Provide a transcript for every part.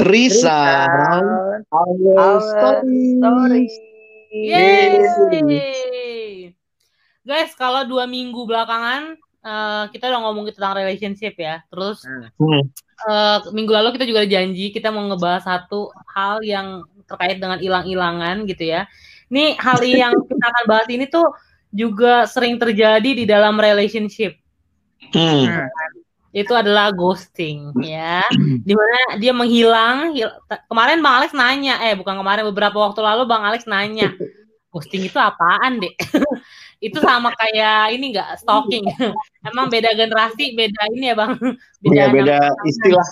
Resound our story. story. Yeay. Guys, kalau dua minggu belakangan eh, kita udah ngomongin tentang relationship ya. Terus Hmm. eh, minggu lalu kita juga janji kita mau ngebahas satu hal yang terkait dengan hilang-hilangan gitu ya. Ini hal yang kita akan bahas ini tuh juga sering terjadi di dalam relationship. Hmm. Itu adalah ghosting ya. Di mana dia menghilang. hil- Kemarin Bang Alex nanya, eh bukan kemarin beberapa waktu lalu Bang Alex nanya, ghosting itu apaan deh? itu sama kayak ini enggak stalking. Emang beda generasi, beda ini ya Bang. Iya, nama- beda istilah.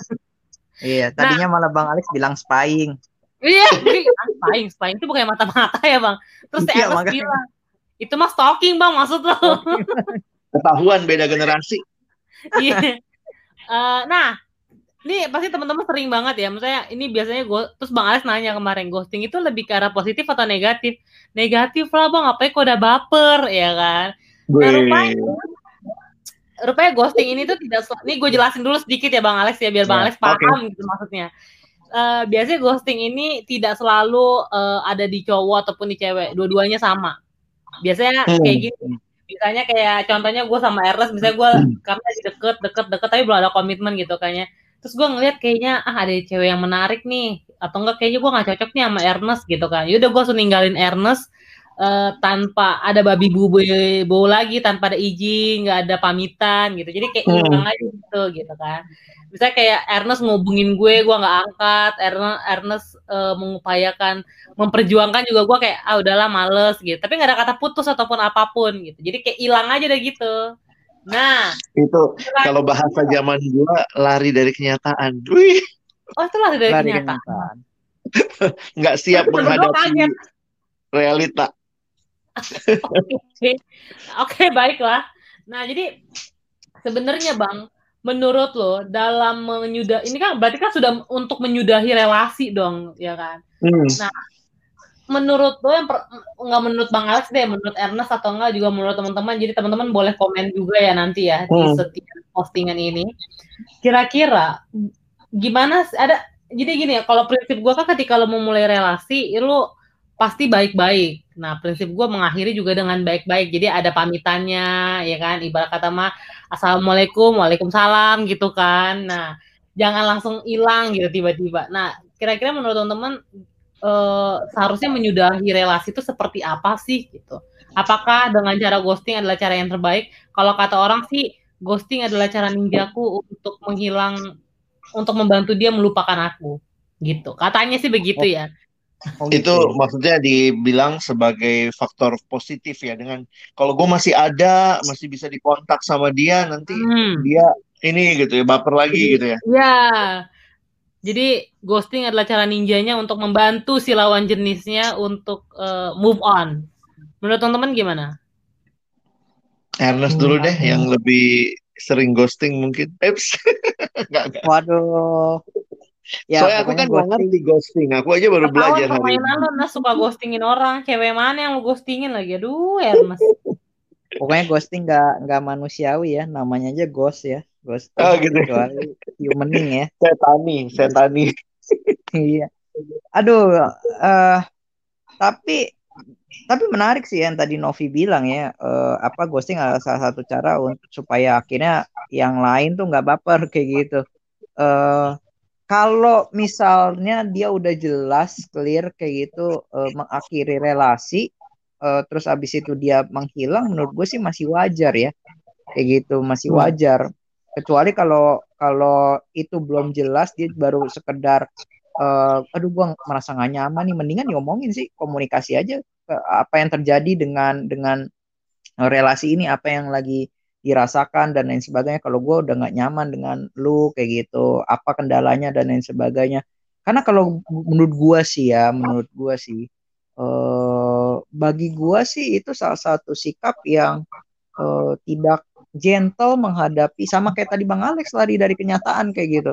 Iya, tadinya malah Bang Alex bilang spying. Iya, ah, spying, spying itu bukan mata-mata ya bang. Terus Iya, bilang, itu mah stalking bang maksud lo. Ketahuan beda generasi. Iya. Eh, nah, ini pasti teman-teman sering banget ya. Misalnya ini biasanya gue, terus bang Alex nanya kemarin ghosting itu lebih ke arah positif atau negatif? Negatif lah bang, apa kok udah baper ya kan? Nah, rupanya, rupanya ghosting ini tuh tidak ini gue jelasin dulu sedikit ya Bang Alex ya biar Bang Ya, Alex paham gitu maksudnya. Eh, biasanya ghosting ini tidak selalu eh, ada di cowok ataupun di cewek, dua-duanya sama. Biasanya Hmm. kayak gini. Misalnya kayak contohnya gue sama Ernest, misalnya gue kami lagi deket, deket, deket, tapi belum ada komitmen gitu kayaknya. Terus gue ngeliat kayaknya ah ada cewek yang menarik nih, atau enggak kayaknya gue nggak cocok nih sama Ernest gitu kan. Yaudah gue langsung ninggalin Ernest eh, tanpa ada babi bu bau lagi, tanpa ada izin, nggak ada pamitan gitu. Jadi kayak Hmm. hilang aja gitu gitu kan. Misalnya kayak Ernest ngubungin gue, gue nggak angkat. Ernest, Ernest eh, mengupayakan, memperjuangkan juga gue kayak ah udahlah males gitu. Tapi nggak ada kata putus ataupun apa pun gitu. Jadi kayak hilang aja deh gitu. Nah, Itu kalau bahasa zaman gua lari dari kenyataan. Wih, oh itu lah dari Lari kenyataan. kenyataan. nggak siap menghadapi realita. Oke, Oke, baiklah. Nah, jadi sebenarnya Bang, menurut lo dalam menyudah ini kan berarti kan sudah untuk menyudahi relasi dong, ya kan? Hmm. Menurut lo yang per- nggak menurut Bang Alex deh, menurut Ernest atau enggak juga menurut teman-teman. Jadi teman-teman boleh komen juga ya nanti ya di Hmm. setiap postingan ini. Kira-kira gimana ada jadi gini ya, kalau prinsip gua kan ketika lo mau mulai relasi, lo pasti baik-baik. Nah, prinsip gua mengakhiri juga dengan baik-baik. Jadi ada pamitannya, ya kan? Ibarat kata mah assalamualaikum, waalaikumsalam gitu kan. Nah, jangan langsung hilang gitu tiba-tiba. Nah, kira-kira menurut teman-teman eh, seharusnya menyudahi relasi itu seperti apa sih gitu? Apakah dengan cara ghosting adalah cara yang terbaik? Kalau kata orang sih ghosting adalah cara ninjaku untuk menghilang untuk membantu dia melupakan aku gitu. Katanya sih begitu ya. Oh, Itu gitu. maksudnya dibilang sebagai faktor positif ya dengan kalau gue masih ada, masih bisa dikontak sama dia nanti Hmm. dia ini gitu ya baper lagi gitu ya. Ya. Jadi ghosting adalah cara ninjanya untuk membantu si lawan jenisnya untuk eh, move on. Menurut teman-teman gimana? Ernest dulu deh yang lebih sering ghosting mungkin. Eps. Waduh. Ya, Soalnya aku kan ghosting. ngerti ghosting. Aku aja baru Ketahuan belajar hari ini. lo nah suka ghostingin orang. Cewek mana yang lo ghostingin lagi? Aduh, Ernest. Pokoknya ghosting nggak nggak manusiawi ya, namanya aja ghost ya, ghosting. Oh, gitu. Kecuali humaning ya. Setani, setani. Iya. Aduh, eh tapi tapi menarik sih yang tadi Novi bilang ya, eh, apa ghosting adalah salah satu cara untuk supaya akhirnya yang lain tuh nggak baper kayak gitu. Eh kalau misalnya dia udah jelas clear kayak gitu eh, mengakhiri relasi, eh, terus abis itu dia menghilang, menurut gue sih masih wajar ya, kayak gitu masih Hmm. wajar. Kecuali kalau kalau itu belum jelas dia baru sekedar eh, aduh gua merasa nggak nyaman nih mendingan diomongin sih komunikasi aja apa yang terjadi dengan dengan relasi ini apa yang lagi dirasakan dan lain sebagainya kalau gua udah nggak nyaman dengan lu kayak gitu. Apa kendalanya dan lain sebagainya. Karena kalau menurut gua sih ya menurut gua sih eh bagi gua sih itu salah satu sikap yang eh, tidak gentle menghadapi sama kayak tadi Bang Alex lari dari kenyataan kayak gitu.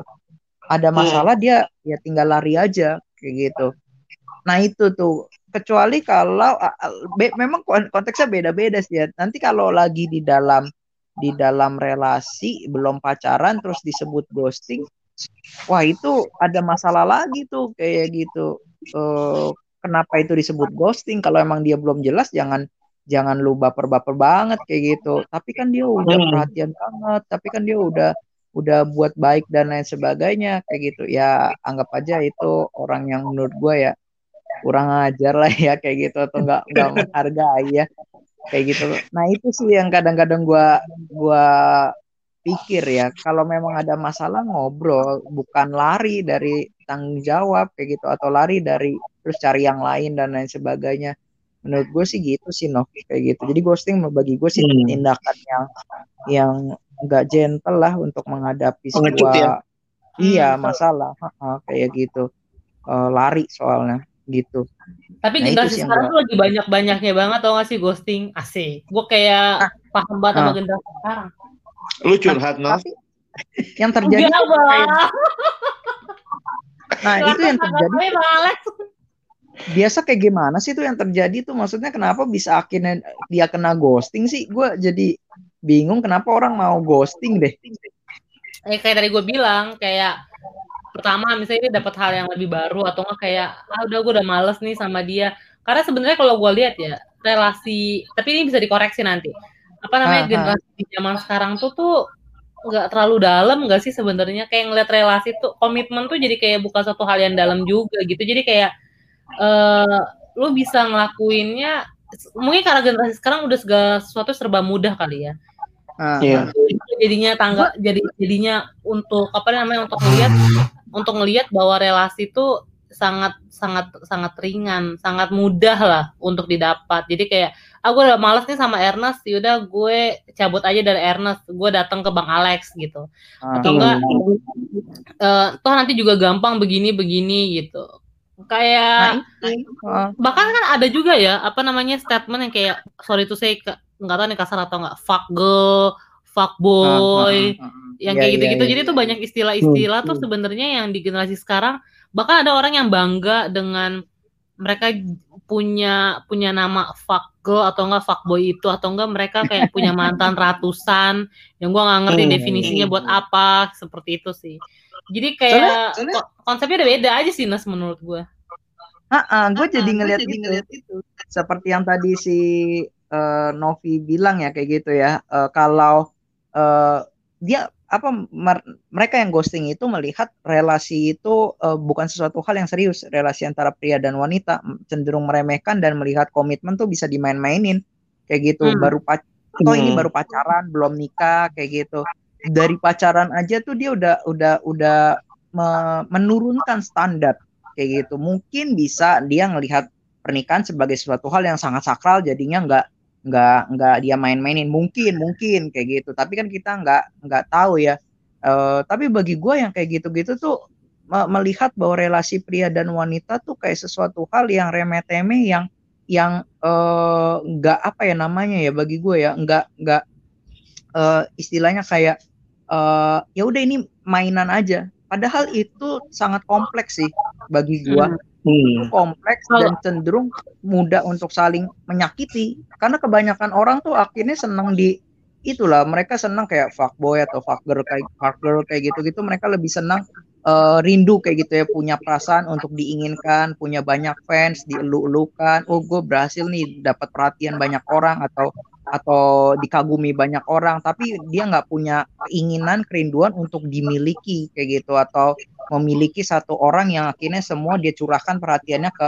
Ada masalah dia ya tinggal lari aja kayak gitu. Nah itu tuh. Kecuali kalau be- memang kon- konteksnya beda-beda sih ya. Nanti kalau lagi di dalam di dalam relasi belum pacaran terus disebut ghosting wah itu ada masalah lagi tuh kayak gitu. Uh, kenapa itu disebut ghosting? Kalau emang dia belum jelas, jangan jangan lu baper-baper banget kayak gitu. Tapi kan dia udah hmm. perhatian banget. Tapi kan dia udah udah buat baik dan lain sebagainya kayak gitu. Ya anggap aja itu orang yang menurut gue ya kurang ajar lah ya kayak gitu atau nggak nggak menghargai ya kayak gitu. Nah itu sih yang kadang-kadang gue gua pikir ya kalau memang ada masalah ngobrol bukan lari dari tanggung jawab kayak gitu atau lari dari terus cari yang lain dan lain sebagainya menurut gue sih gitu sih Nov kayak gitu jadi ghosting bagi gue sih hmm. tindakan yang yang enggak gentle lah untuk menghadapi sebuah ya? iya hmm. masalah ha, kayak gitu uh, lari soalnya gitu tapi nah, generasi sekarang tuh lagi banyak-banyaknya banget tau gak sih ghosting asik gue kayak ah. paham banget sama ah. generasi sekarang Lu curhat, nah, Tapi yang terjadi Nah, itu yang terjadi. Biasa kayak gimana sih tuh yang terjadi tuh maksudnya kenapa bisa akhirnya dia kena ghosting sih? Gue jadi bingung kenapa orang mau ghosting deh. Eh, kayak tadi gue bilang kayak pertama misalnya dia dapat hal yang lebih baru atau enggak kayak ah udah gue udah males nih sama dia. Karena sebenarnya kalau gue lihat ya relasi tapi ini bisa dikoreksi nanti. Apa namanya Aha. generasi di zaman sekarang tuh tuh nggak terlalu dalam nggak sih sebenarnya? Kayak ngeliat relasi tuh komitmen tuh jadi kayak bukan satu hal yang dalam juga gitu. Jadi kayak uh, lu bisa ngelakuinnya mungkin karena generasi sekarang udah segala sesuatu serba mudah kali ya. Uh, yeah. jadinya tangga jadi jadinya untuk apa namanya untuk ngelihat untuk ngelihat bahwa relasi tuh sangat sangat sangat ringan, sangat mudah lah untuk didapat. Jadi kayak aku ah, udah males nih sama Ernest, yaudah gue cabut aja dari Ernest, gue datang ke Bang Alex gitu. Atau enggak uh, toh nanti juga gampang begini begini gitu. Kayak nah, bahkan kan ada juga ya apa namanya statement yang kayak sorry to say nggak tahu nih kasar atau enggak fuck girl, fuck boy, uh, uh, uh, uh. yang yeah, kayak gitu-gitu. Yeah, yeah. Jadi tuh banyak istilah-istilah tuh sebenarnya yang di generasi sekarang bahkan ada orang yang bangga dengan mereka punya punya nama fuck girl atau enggak fuck boy itu atau enggak mereka kayak punya mantan ratusan yang gua nggak ngerti hmm. definisinya buat apa seperti itu sih jadi kayak soalnya, soalnya, konsepnya udah beda aja sih Nas menurut gua Ah, uh, gue jadi ngeliat itu. ngeliat itu seperti yang tadi si uh, Novi bilang ya kayak gitu ya uh, kalau uh, dia apa mereka yang ghosting itu melihat relasi itu uh, bukan sesuatu hal yang serius relasi antara pria dan wanita cenderung meremehkan dan melihat komitmen tuh bisa dimain-mainin kayak gitu hmm. baru pac atau hmm. ini baru pacaran belum nikah kayak gitu dari pacaran aja tuh dia udah udah udah me menurunkan standar kayak gitu mungkin bisa dia ngelihat pernikahan sebagai sesuatu hal yang sangat sakral jadinya nggak nggak nggak dia main-mainin. Mungkin mungkin kayak gitu. Tapi kan kita nggak nggak tahu ya. Uh, tapi bagi gue yang kayak gitu-gitu tuh melihat bahwa relasi pria dan wanita tuh kayak sesuatu hal yang remeh-temeh yang yang eh, nggak uh, apa ya namanya ya bagi gue ya nggak nggak uh, istilahnya kayak uh, ya udah ini mainan aja. Padahal itu sangat kompleks sih bagi gue hmm. hmm. kompleks dan cenderung mudah untuk saling menyakiti. Karena kebanyakan orang tuh akhirnya senang di itulah mereka senang kayak fuckboy atau fuckgirl kayak fuckgirl kayak gitu-gitu mereka lebih senang uh, rindu kayak gitu ya punya perasaan untuk diinginkan punya banyak fans dielu-elukan. Oh gue berhasil nih dapat perhatian banyak orang atau atau dikagumi banyak orang tapi dia nggak punya keinginan kerinduan untuk dimiliki kayak gitu atau memiliki satu orang yang akhirnya semua dia curahkan perhatiannya ke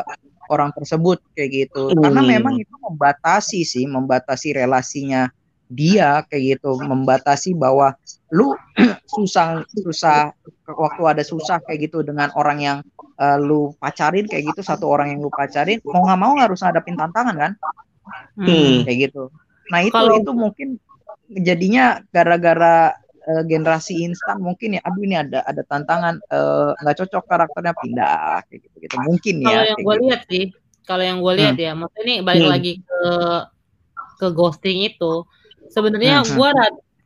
orang tersebut kayak gitu hmm. karena memang itu membatasi sih membatasi relasinya dia kayak gitu membatasi bahwa lu susah susah waktu ada susah kayak gitu dengan orang yang uh, lu pacarin kayak gitu satu orang yang lu pacarin mau nggak mau harus ngadapin tantangan kan hmm. kayak gitu nah itu Kalau... itu mungkin jadinya gara-gara uh, generasi instan mungkin ya aduh ini ada ada tantangan eh, nggak uh, cocok karakternya pindah kayak gitu gitu mungkin ya kalau yang gue gitu. lihat sih kalau yang gue lihat hmm. ya maksudnya ini balik hmm. lagi ke ke ghosting itu sebenarnya hmm. gue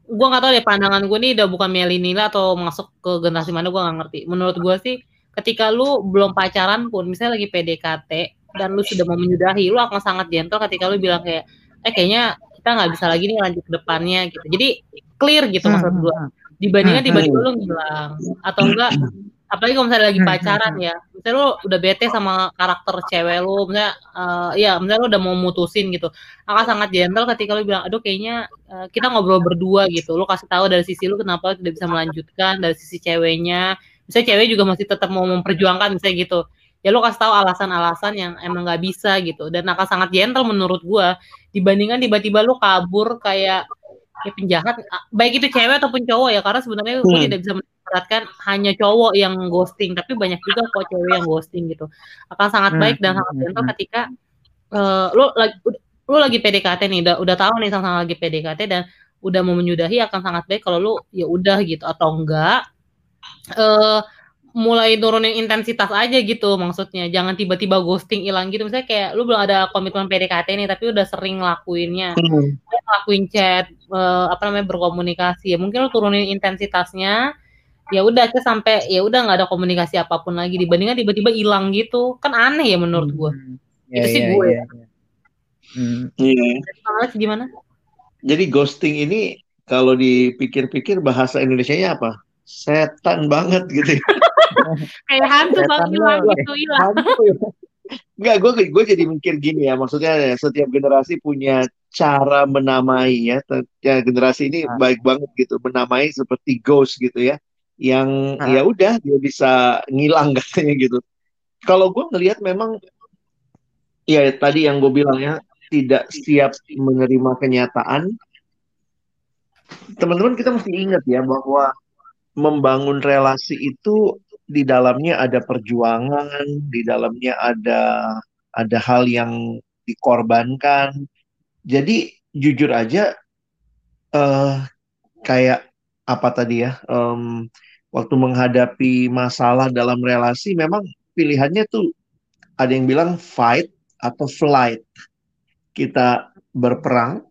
gue nggak tahu deh pandangan gue nih udah bukan melinila atau masuk ke generasi mana gue nggak ngerti menurut gue sih ketika lu belum pacaran pun misalnya lagi PDKT dan lu sudah mau menyudahi lu akan sangat gentle ketika lu bilang kayak eh kayaknya kita nggak bisa lagi nih lanjut ke depannya gitu. Jadi clear gitu hmm. maksud gue dibandingkan tiba-tiba lu ngilang atau enggak apalagi kalau misalnya lagi pacaran ya misalnya lu udah bete sama karakter cewek lu misalnya uh, ya misalnya lu udah mau mutusin gitu. Akan sangat gentle ketika lu bilang aduh kayaknya uh, kita ngobrol berdua gitu. Lu kasih tahu dari sisi lu kenapa tidak bisa melanjutkan dari sisi ceweknya. Misalnya cewek juga masih tetap mau memperjuangkan misalnya gitu ya lo kasih tahu alasan-alasan yang emang nggak bisa gitu. Dan akan sangat gentle menurut gua. Dibandingkan tiba-tiba lo kabur kayak kayak penjahat baik itu cewek ataupun cowok ya. Karena sebenarnya hmm. gue tidak bisa meneratkan hanya cowok yang ghosting. Tapi banyak juga kok cewek yang ghosting gitu. Akan sangat hmm, baik dan hmm, sangat gentle ketika uh, lo lagi lo lagi PDKT nih udah udah tahu nih sama-sama lagi PDKT dan udah mau menyudahi akan sangat baik kalau lo ya udah gitu. Atau enggak uh, mulai turunin intensitas aja gitu maksudnya jangan tiba-tiba ghosting hilang gitu misalnya kayak lu belum ada komitmen PDKT nih tapi udah sering ngelakuinnya hmm. ngelakuin chat uh, apa namanya berkomunikasi ya mungkin lu turunin intensitasnya ya udah ke sampai ya udah nggak ada komunikasi apa pun lagi dibandingkan tiba-tiba hilang gitu kan aneh ya menurut gue hmm. itu yeah, sih yeah, gue yeah, yeah. Hmm. Yeah. gimana jadi ghosting ini kalau dipikir-pikir bahasa Indonesia-nya apa setan banget gitu ya. kayak hantu bang hilang gitu hilang Enggak, gue gue jadi mikir gini ya, maksudnya setiap generasi punya cara menamai ya. Ya generasi ini nah. baik banget gitu, menamai seperti ghost gitu ya, yang nah. ya udah dia bisa ngilang katanya gitu. Kalau gue ngelihat memang ya tadi yang gue bilang ya tidak siap menerima kenyataan. Teman-teman kita mesti ingat ya bahwa membangun relasi itu di dalamnya ada perjuangan, di dalamnya ada ada hal yang dikorbankan. Jadi jujur aja uh, kayak apa tadi ya, um, waktu menghadapi masalah dalam relasi memang pilihannya tuh ada yang bilang fight atau flight. Kita berperang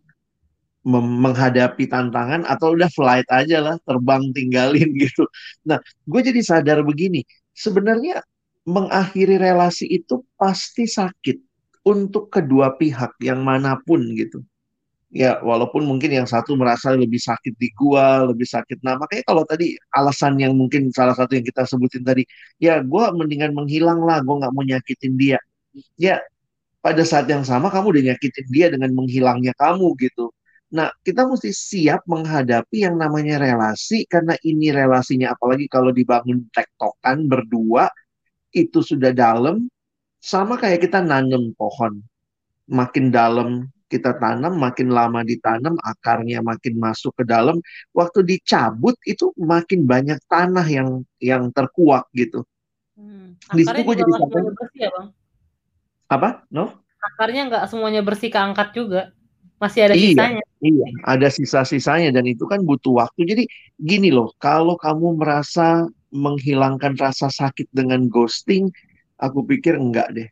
menghadapi tantangan atau udah flight aja lah terbang tinggalin gitu. Nah, gue jadi sadar begini, sebenarnya mengakhiri relasi itu pasti sakit untuk kedua pihak yang mana pun gitu. Ya, walaupun mungkin yang satu merasa lebih sakit di gua, lebih sakit. Nah, makanya kalau tadi alasan yang mungkin salah satu yang kita sebutin tadi, ya gua mendingan menghilang lah, gua nggak mau nyakitin dia. Ya, pada saat yang sama kamu udah nyakitin dia dengan menghilangnya kamu gitu Nah, kita mesti siap menghadapi yang namanya relasi karena ini relasinya apalagi kalau dibangun tektokan berdua itu sudah dalam sama kayak kita nanam pohon. Makin dalam kita tanam, makin lama ditanam, akarnya makin masuk ke dalam. Waktu dicabut itu makin banyak tanah yang yang terkuak gitu. Hmm. Di situ gue jadi sampai ya, Bang? Apa? No? Akarnya nggak semuanya bersih keangkat juga. Masih ada iya, sisanya. Iya, ada sisa-sisanya dan itu kan butuh waktu. Jadi gini loh, kalau kamu merasa menghilangkan rasa sakit dengan ghosting, aku pikir enggak deh.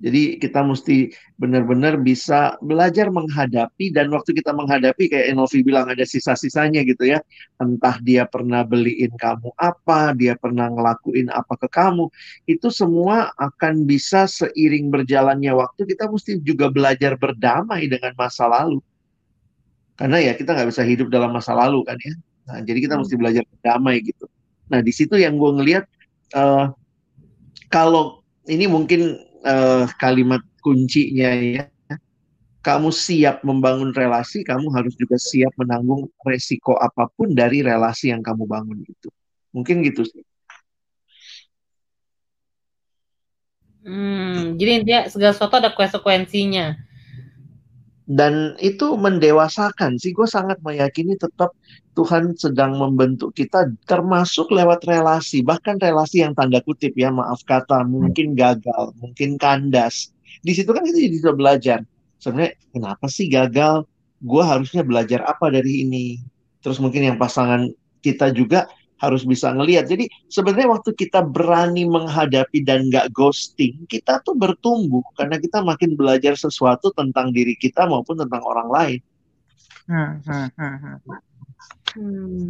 Jadi kita mesti benar-benar bisa belajar menghadapi dan waktu kita menghadapi kayak Enovi bilang ada sisa-sisanya gitu ya. Entah dia pernah beliin kamu apa, dia pernah ngelakuin apa ke kamu. Itu semua akan bisa seiring berjalannya waktu kita mesti juga belajar berdamai dengan masa lalu. Karena ya kita nggak bisa hidup dalam masa lalu kan ya. Nah, jadi kita hmm. mesti belajar berdamai gitu. Nah di situ yang gue ngelihat uh, kalau ini mungkin uh, kalimat kuncinya ya. Kamu siap membangun relasi, kamu harus juga siap menanggung resiko apa pun dari relasi yang kamu bangun itu. Mungkin gitu sih. Hmm, jadi intinya segala sesuatu ada konsekuensinya. Dan itu mendewasakan sih. Gue sangat meyakini tetap Tuhan sedang membentuk kita termasuk lewat relasi, bahkan relasi yang tanda kutip ya, maaf kata, mungkin gagal, mungkin kandas. Di situ kan kita bisa belajar. Sebenarnya kenapa sih gagal? Gue harusnya belajar apa dari ini? Terus mungkin yang pasangan kita juga harus bisa ngelihat. Jadi sebenarnya waktu kita berani menghadapi dan nggak ghosting, kita tuh bertumbuh karena kita makin belajar sesuatu tentang diri kita maupun tentang orang lain. Hmm, hmm, hmm, hmm. Hmm.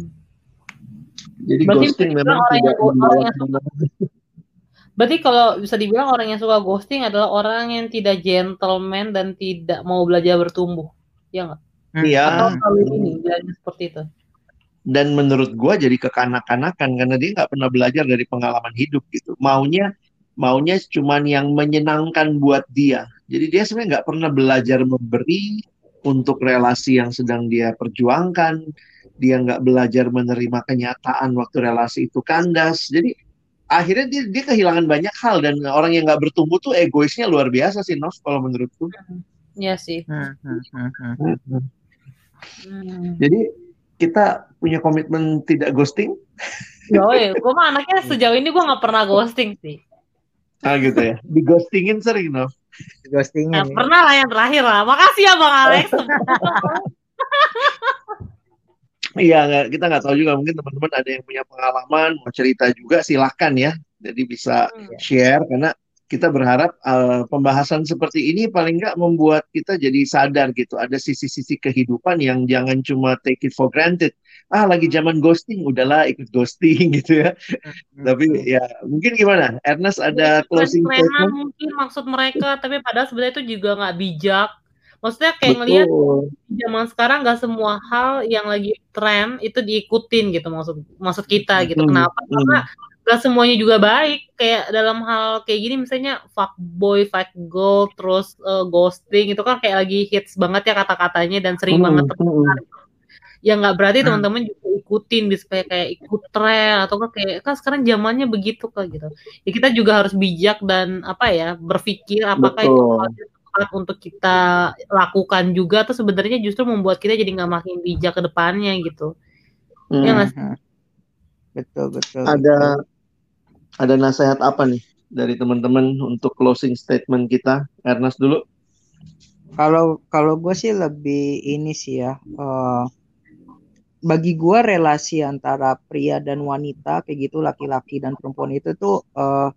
Jadi berarti ghosting memang tidak yang, orang yang suka, Berarti kalau bisa dibilang orang yang suka ghosting adalah orang yang tidak gentleman dan tidak mau belajar bertumbuh. Ya nggak? Iya. Atau kalau ini seperti itu. Dan menurut gue jadi kekanak-kanakan karena dia nggak pernah belajar dari pengalaman hidup gitu maunya maunya cuman yang menyenangkan buat dia jadi dia sebenarnya nggak pernah belajar memberi untuk relasi yang sedang dia perjuangkan dia nggak belajar menerima kenyataan waktu relasi itu kandas jadi akhirnya dia dia kehilangan banyak hal dan orang yang nggak bertumbuh tuh egoisnya luar biasa sih Nov kalau menurutku Iya sih. Hmm, hmm, hmm, hmm. Hmm. jadi kita punya komitmen tidak ghosting Yoi, gue mah anaknya sejauh ini gue nggak pernah ghosting sih. ah gitu ya di ghostingin sering Nov Ghostingin. Nah, ya. pernah lah yang terakhir lah. Makasih ya Bang Alex. Iya, kita nggak tahu juga mungkin teman-teman ada yang punya pengalaman mau cerita juga silahkan ya. Jadi bisa Hmm. share karena kita berharap eh, pembahasan seperti ini paling nggak membuat kita jadi sadar gitu. Ada sisi-sisi kehidupan yang jangan cuma take it for granted. Ah, lagi zaman ghosting, udahlah ikut ghosting gitu ya. Hmm. Tapi ya mungkin gimana? Ernest ada closing statement? mungkin maksud mereka, tapi padahal sebenarnya itu juga nggak bijak. Maksudnya kayak ngelihat zaman sekarang nggak semua hal yang lagi tren itu diikutin gitu maksud maksud kita gitu. Hmm, Kenapa? hmm. Karena gak semuanya juga baik. Kayak dalam hal kayak gini misalnya fuckboy, fuck girl, terus eh, ghosting itu kan kayak lagi hits banget ya kata-katanya dan sering Hmm, banget hmm. terdengar. Ya nggak berarti Hmm. teman-teman juga ikutin supaya kayak ikut tren atau kan kayak kan sekarang zamannya begitu kan gitu. Ya kita juga harus bijak dan apa ya berpikir apakah itu Betul. tepat untuk kita lakukan juga atau sebenarnya justru membuat kita jadi nggak makin bijak ke depannya gitu. Hmm. Ya nggak sih? Hmm. Betul, betul. Ada betul. Ada nasihat apa nih dari teman-teman untuk closing statement kita? Ernest dulu. Kalau kalau gue sih lebih ini sih ya. eh, bagi gue relasi antara pria dan wanita kayak gitu, laki-laki dan perempuan itu tuh eh,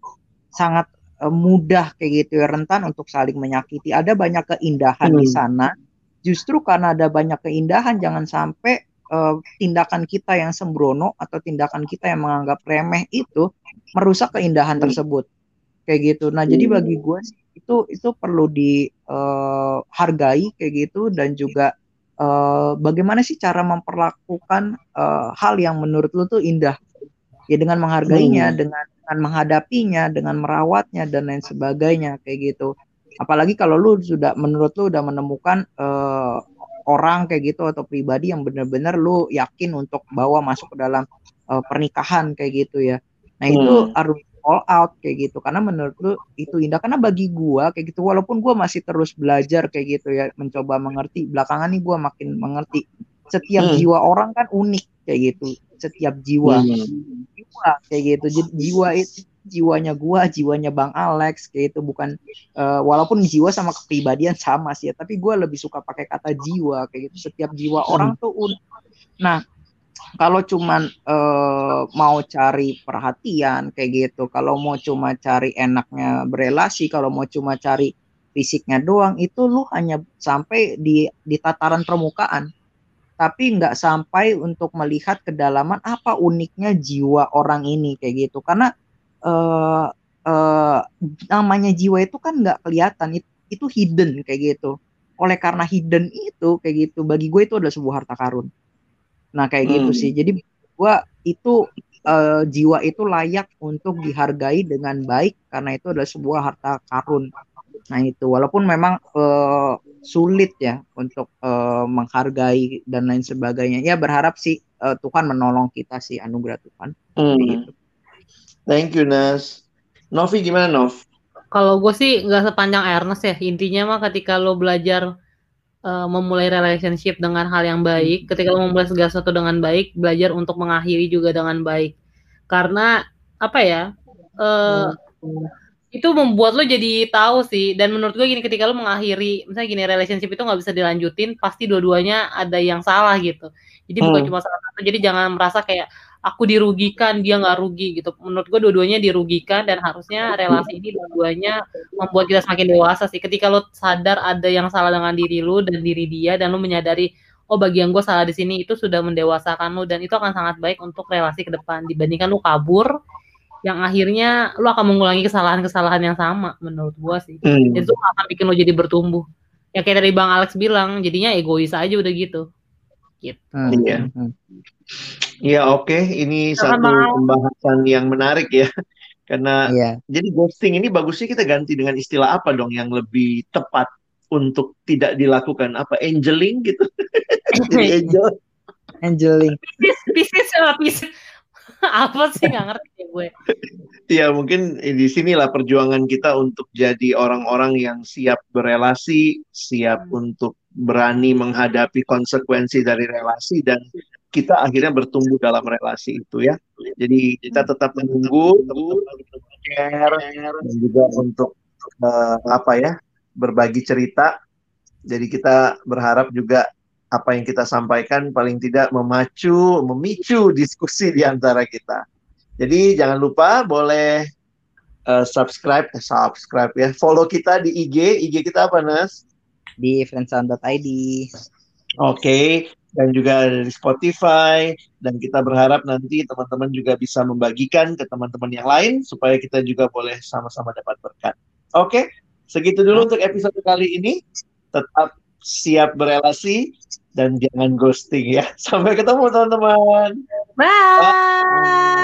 sangat eh, mudah kayak gitu ya, rentan untuk saling menyakiti. Ada banyak keindahan di Hmm. sana. Justru karena ada banyak keindahan, jangan sampai eh, tindakan kita yang sembrono atau tindakan kita yang menganggap remeh itu merusak keindahan Hmm. tersebut. Kayak gitu. Nah, jadi bagi gue sih itu itu perlu dihargai kayak gitu dan juga eh, bagaimana sih cara memperlakukan eh, hal yang menurut lu tuh indah ya dengan menghargainya Hmm. dengan dengan menghadapinya dengan merawatnya dan lain sebagainya kayak gitu apalagi kalau lu sudah menurut lu udah menemukan eh, orang kayak gitu atau pribadi yang benar-benar lu yakin untuk bawa masuk ke dalam eh, pernikahan kayak gitu ya. Nah itu Hmm. harus all out kayak gitu. Karena menurut lu itu indah. Karena bagi gua kayak gitu walaupun gua masih terus belajar kayak gitu ya mencoba mengerti belakangan nih gua makin mengerti. Setiap Hmm. jiwa orang kan unik kayak gitu. Setiap jiwa. Hmm. jiwa kayak gitu. Jiwa itu jiwanya gua jiwanya bang Alex kayak itu bukan eh, walaupun jiwa sama kepribadian sama sih ya tapi gua lebih suka pakai kata jiwa kayak gitu setiap jiwa Hmm. orang tuh unik nah kalau cuman eh, mau cari perhatian kayak gitu, kalau mau cuma cari enaknya berelasi, kalau mau cuma cari fisiknya doang, itu lu hanya sampai di di tataran permukaan, tapi nggak sampai untuk melihat kedalaman apa uniknya jiwa orang ini kayak gitu. Karena eh, namanya jiwa itu kan nggak kelihatan, itu, itu hidden kayak gitu. Oleh karena hidden itu kayak gitu, bagi gue itu adalah sebuah harta karun. Nah, kayak gitu Hmm. sih. Jadi gua itu eh, jiwa itu layak untuk dihargai dengan baik karena itu adalah sebuah harta karun. Nah, itu walaupun memang eh, sulit ya untuk eh, menghargai dan lain sebagainya. Ya berharap sih eh, Tuhan menolong kita sih anugerah Tuhan. Hmm. Gitu. Thank you, Nas. Novi gimana, Nov? Kalau gue sih nggak sepanjang Ernest ya. Intinya mah ketika lo belajar eh, memulai relationship dengan hal yang baik, ketika lo memulai segala sesuatu dengan baik, belajar untuk mengakhiri juga dengan baik. Karena apa ya? eh, itu membuat lo jadi tahu sih dan menurut gue gini ketika lo mengakhiri misalnya gini relationship itu nggak bisa dilanjutin pasti dua-duanya ada yang salah gitu jadi bukan Hmm. cuma salah satu jadi jangan merasa kayak aku dirugikan dia nggak rugi gitu menurut gue dua-duanya dirugikan dan harusnya relasi ini dua-duanya membuat kita semakin dewasa sih ketika lo sadar ada yang salah dengan diri lo dan diri dia dan lo menyadari oh bagian gue salah di sini itu sudah mendewasakan lo dan itu akan sangat baik untuk relasi ke depan dibandingkan lo kabur yang akhirnya lo akan mengulangi kesalahan-kesalahan yang sama menurut gua sih. Hmm. Itu akan bikin lo jadi bertumbuh. Ya kayak tadi Bang Alex bilang, jadinya egois aja udah gitu. Gitu. Hmm, Iya. hmm. Iya, oke. Ini Jangan satu mau. pembahasan yang menarik ya. Karena Iya. jadi ghosting ini bagusnya kita ganti dengan istilah apa dong yang lebih tepat untuk tidak dilakukan? Apa angeling gitu? Jadi angel. Angeling. Sama Pisces. Apa sih nggak ngerti ya gue. Ya mungkin di sinilah perjuangan kita untuk jadi orang-orang yang siap berelasi, siap Hmm. untuk berani menghadapi konsekuensi dari relasi dan kita akhirnya bertumbuh dalam relasi itu ya. Jadi kita tetap menunggu, tetap share dan juga untuk eh, apa ya berbagi cerita. Jadi kita berharap juga apa yang kita sampaikan paling tidak memacu, memicu diskusi di antara kita. Jadi jangan lupa boleh eh, subscribe, eh, subscribe ya, follow kita di IG, IG kita apa Nas? Di friendsound.id. Oke, dan juga ada di Spotify dan kita berharap nanti teman-teman juga bisa membagikan ke teman-teman yang lain supaya kita juga boleh sama-sama dapat berkat. Oke, segitu dulu untuk episode kali ini. Tetap siap berelasi dan jangan ghosting ya. Sampai ketemu teman-teman. Bye.